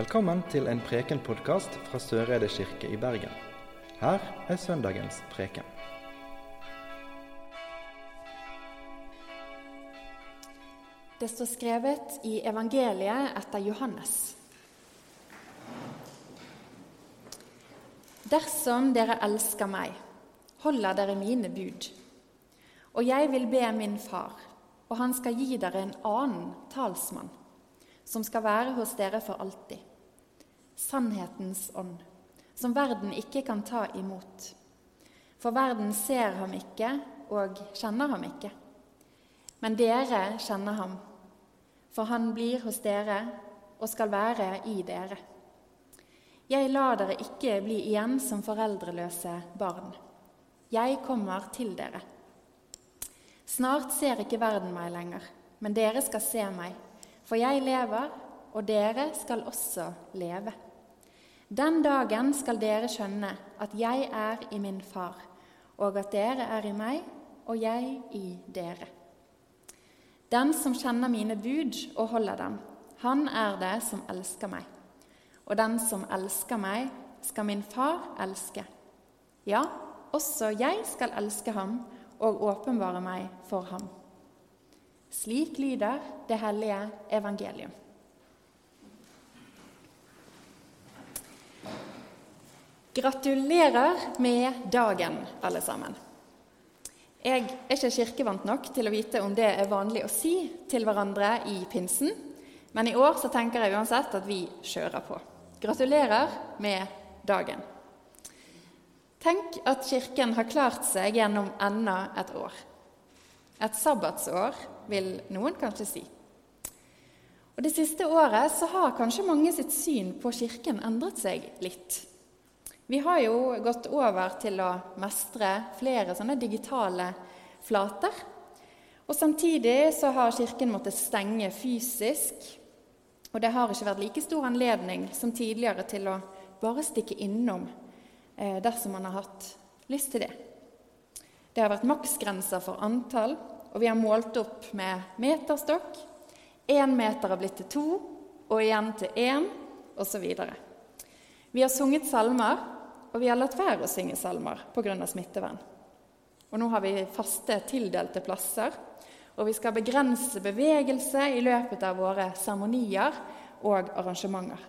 Velkommen til en Preken-podkast fra Søreide kirke i Bergen. Her er søndagens preken. Det står skrevet i evangeliet etter Johannes. Dersom dere elsker meg, holder dere mine bud. Og jeg vil be min far, og han skal gi dere en annen talsmann, som skal være hos dere for alltid. Sannhetens ånd, som verden ikke kan ta imot. For verden ser ham ikke og kjenner ham ikke. Men dere kjenner ham, for han blir hos dere og skal være i dere. Jeg lar dere ikke bli igjen som foreldreløse barn. Jeg kommer til dere. Snart ser ikke verden meg lenger, men dere skal se meg, for jeg lever, og dere skal også leve. Den dagen skal dere skjønne at jeg er i min far, og at dere er i meg, og jeg i dere. Den som kjenner mine bud og holder dem, han er det som elsker meg. Og den som elsker meg, skal min far elske. Ja, også jeg skal elske ham og åpenbare meg for ham. Slik lyder det hellige evangelium. Gratulerer med dagen, alle sammen. Jeg er ikke kirkevant nok til å vite om det er vanlig å si til hverandre i pinsen, men i år så tenker jeg uansett at vi kjører på. Gratulerer med dagen. Tenk at Kirken har klart seg gjennom enda et år. Et sabbatsår, vil noen kanskje si. Og Det siste året så har kanskje mange sitt syn på Kirken endret seg litt. Vi har jo gått over til å mestre flere sånne digitale flater. Og Samtidig så har Kirken måttet stenge fysisk. Og det har ikke vært like stor anledning som tidligere til å bare stikke innom Eh, dersom man har hatt lyst til det. Det har vært maksgrenser for antall, og vi har målt opp med meterstokk. Én meter har blitt til to, og igjen til én, osv. Vi har sunget salmer, og vi har latt være å synge salmer pga. smittevern. Og nå har vi faste, tildelte plasser, og vi skal begrense bevegelse i løpet av våre seremonier og arrangementer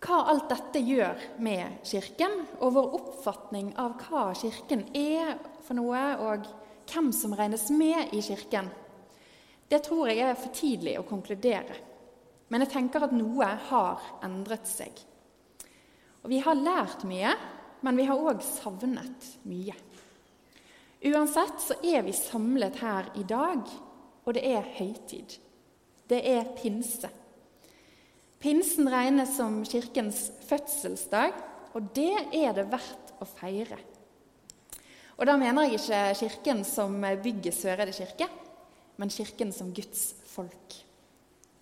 hva alt dette gjør med Kirken, og vår oppfatning av hva Kirken er for noe, og hvem som regnes med i Kirken, det tror jeg er for tidlig å konkludere. Men jeg tenker at noe har endret seg. Og vi har lært mye, men vi har òg savnet mye. Uansett så er vi samlet her i dag, og det er høytid. Det er pinse. Pinsen regnes som kirkens fødselsdag, og det er det verdt å feire. Og Da mener jeg ikke Kirken som bygger Søreide kirke, men Kirken som Guds folk.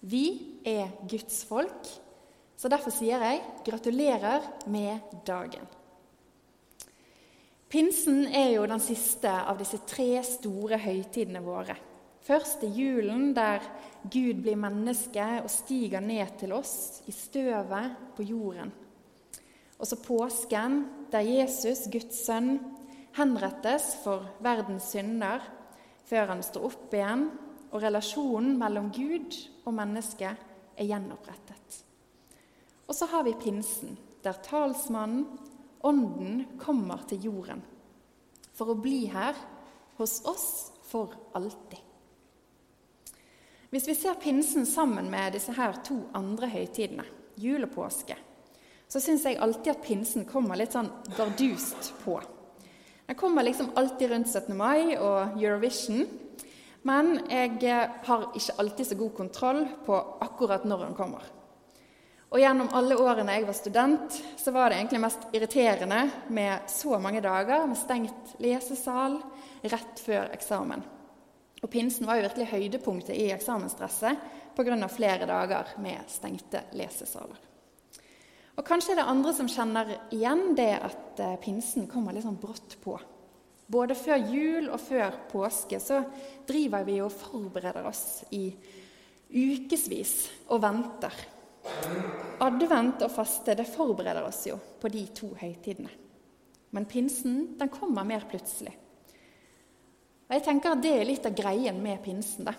Vi er Guds folk, så derfor sier jeg gratulerer med dagen. Pinsen er jo den siste av disse tre store høytidene våre. Først er julen, der Gud blir menneske og stiger ned til oss i støvet på jorden. Og så påsken, der Jesus, Guds sønn, henrettes for verdens synder før han står opp igjen, og relasjonen mellom Gud og menneske er gjenopprettet. Og så har vi pinsen, der talsmannen, Ånden, kommer til jorden for å bli her hos oss for alltid. Hvis vi ser pinsen sammen med disse her to andre høytidene, jul og påske, så syns jeg alltid at pinsen kommer litt sånn bardust på. Den kommer liksom alltid rundt 17. mai og Eurovision. Men jeg har ikke alltid så god kontroll på akkurat når den kommer. Og Gjennom alle årene jeg var student, så var det egentlig mest irriterende med så mange dager med stengt lesesal rett før eksamen. Og Pinsen var jo virkelig høydepunktet i eksamensstresset pga. flere dager med stengte lesesaler. Og Kanskje er det andre som kjenner igjen det at eh, pinsen kommer litt sånn brått på. Både før jul og før påske så driver vi og forbereder oss i ukevis og venter. Advent og faste det forbereder oss jo på de to høytidene. Men pinsen den kommer mer plutselig. Og jeg tenker at Det er litt av greien med pinsen. da.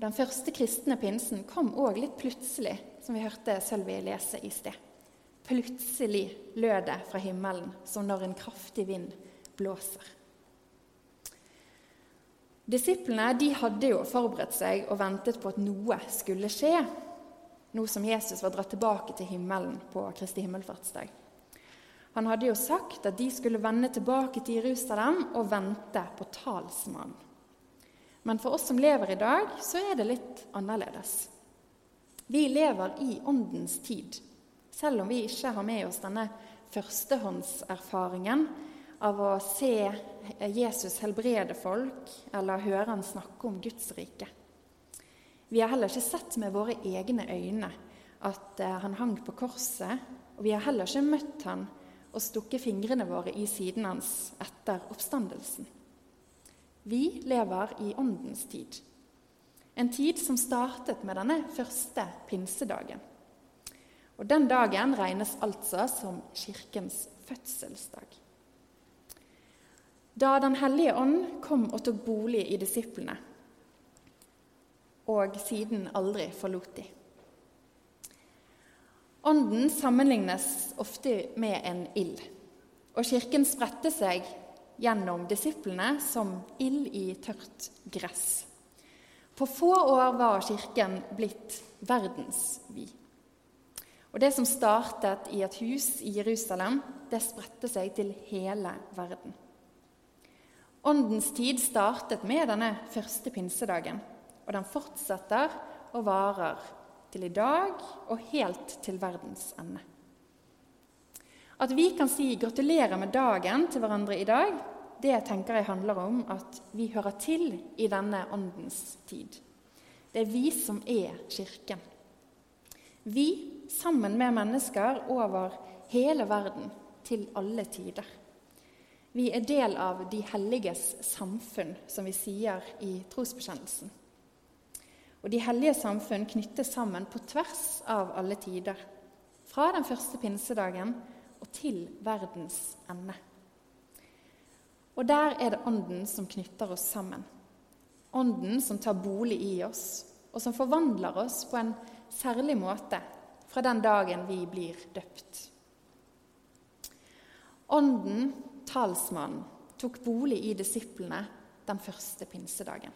Den første kristne pinsen kom òg litt plutselig, som vi hørte Sølvi lese i sted. Plutselig lød det fra himmelen som når en kraftig vind blåser. Disiplene de hadde jo forberedt seg og ventet på at noe skulle skje, nå som Jesus var dratt tilbake til himmelen på Kristi himmelfartsdag. Han hadde jo sagt at de skulle vende tilbake til Jerusalem og vente på talsmannen. Men for oss som lever i dag, så er det litt annerledes. Vi lever i åndens tid, selv om vi ikke har med oss denne førstehåndserfaringen av å se Jesus helbrede folk eller høre han snakke om Guds rike. Vi har heller ikke sett med våre egne øyne at eh, han hang på korset, og vi har heller ikke møtt han og stukket fingrene våre i siden hans etter oppstandelsen. Vi lever i åndens tid, en tid som startet med denne første pinsedagen. Og Den dagen regnes altså som Kirkens fødselsdag. Da Den hellige ånd kom og tok bolig i disiplene, og siden aldri forlot de. Ånden sammenlignes ofte med en ild, og Kirken spredte seg gjennom disiplene som ild i tørt gress. På få år var Kirken blitt verdensvid. Og Det som startet i et hus i Jerusalem, det spredte seg til hele verden. Åndens tid startet med denne første pinsedagen, og den fortsetter og varer til i dag og helt til verdens ende. At vi kan si 'gratulerer med dagen' til hverandre i dag, det tenker jeg handler om at vi hører til i denne åndens tid. Det er vi som er Kirken. Vi, sammen med mennesker over hele verden, til alle tider. Vi er del av de helliges samfunn, som vi sier i trosbekjennelsen. Og de hellige samfunn knyttes sammen på tvers av alle tider, fra den første pinsedagen og til verdens ende. Og der er det Ånden som knytter oss sammen. Ånden som tar bolig i oss, og som forvandler oss på en særlig måte fra den dagen vi blir døpt. Ånden, talsmannen, tok bolig i disiplene den første pinsedagen.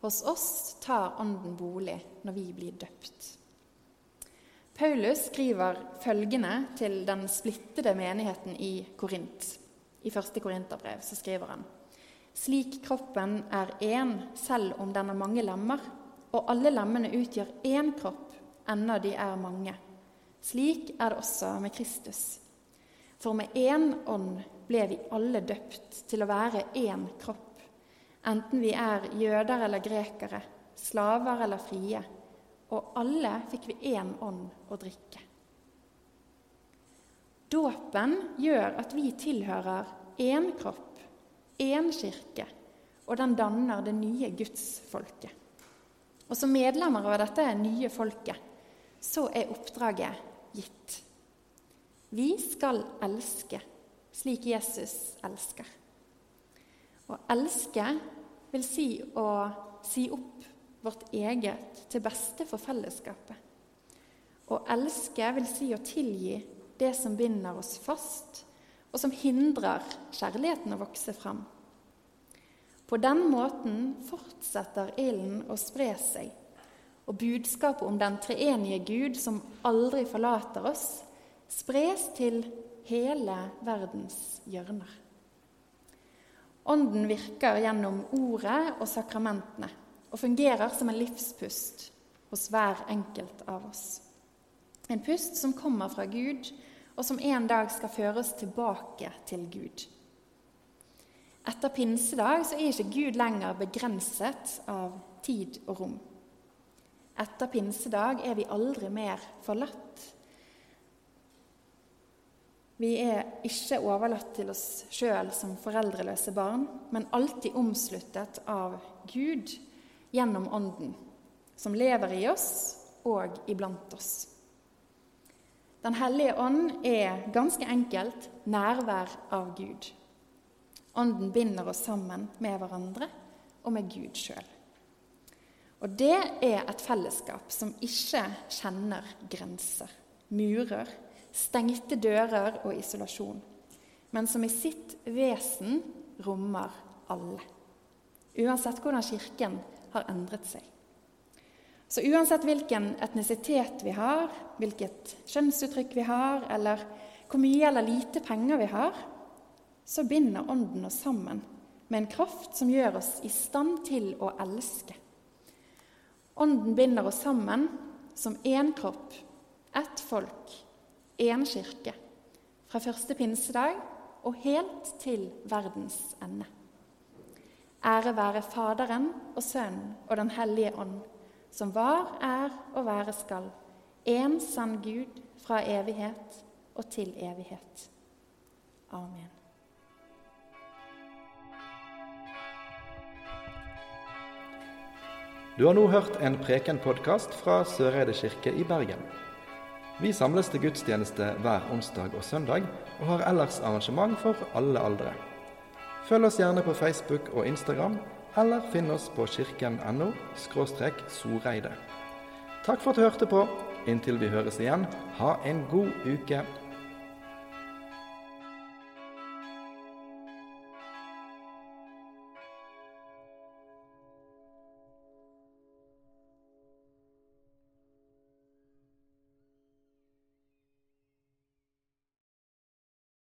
Hos oss tar Ånden bolig når vi blir døpt. Paulus skriver følgende til den splittede menigheten i Korint. I første Korinterbrev så skriver han slik kroppen er én, selv om den har mange lemmer, og alle lemmene utgjør én kropp, ennå de er mange. Slik er det også med Kristus. For med én ånd ble vi alle døpt til å være én kropp enten vi er jøder eller grekere, slaver eller frie, og alle fikk vi én ånd å drikke. Dåpen gjør at vi tilhører én kropp, én kirke, og den danner det nye gudsfolket. Og som medlemmer av dette nye folket så er oppdraget gitt. Vi skal elske slik Jesus elsker. Å elske vil si å si opp vårt eget til beste for fellesskapet. Å elske vil si å tilgi det som binder oss fast, og som hindrer kjærligheten å vokse fram. På den måten fortsetter ilden å spre seg, og budskapet om den treenige Gud som aldri forlater oss, spres til hele verdens hjørner. Ånden virker gjennom ordet og sakramentene og fungerer som en livspust hos hver enkelt av oss. En pust som kommer fra Gud, og som en dag skal føres tilbake til Gud. Etter pinsedag så er ikke Gud lenger begrenset av tid og rom. Etter pinsedag er vi aldri mer forlatt vi er ikke overlatt til oss sjøl som foreldreløse barn, men alltid omsluttet av Gud gjennom Ånden, som lever i oss og iblant oss. Den hellige ånd er ganske enkelt nærvær av Gud. Ånden binder oss sammen med hverandre og med Gud sjøl. Og det er et fellesskap som ikke kjenner grenser, murer, stengte dører og isolasjon, men som i sitt vesen rommer alle. Uansett hvordan Kirken har endret seg. Så uansett hvilken etnisitet vi har, hvilket kjønnsuttrykk vi har, eller hvor mye eller lite penger vi har, så binder Ånden oss sammen med en kraft som gjør oss i stand til å elske. Ånden binder oss sammen som én kropp, ett folk, én kirke. Fra første pinsedag og helt til verdens ende. Ære være Faderen og Sønnen og Den hellige ånd som var, er og være skal, én sann Gud fra evighet og til evighet. Amen. Du har nå hørt en Preken-podkast fra Søreide kirke i Bergen. Vi samles til gudstjeneste hver onsdag og søndag, og har ellers arrangement for alle aldre. Følg oss gjerne på Facebook og Instagram eller finn oss på kirken.no soreide. Takk for at du hørte på. Inntil vi høres igjen, ha en god uke.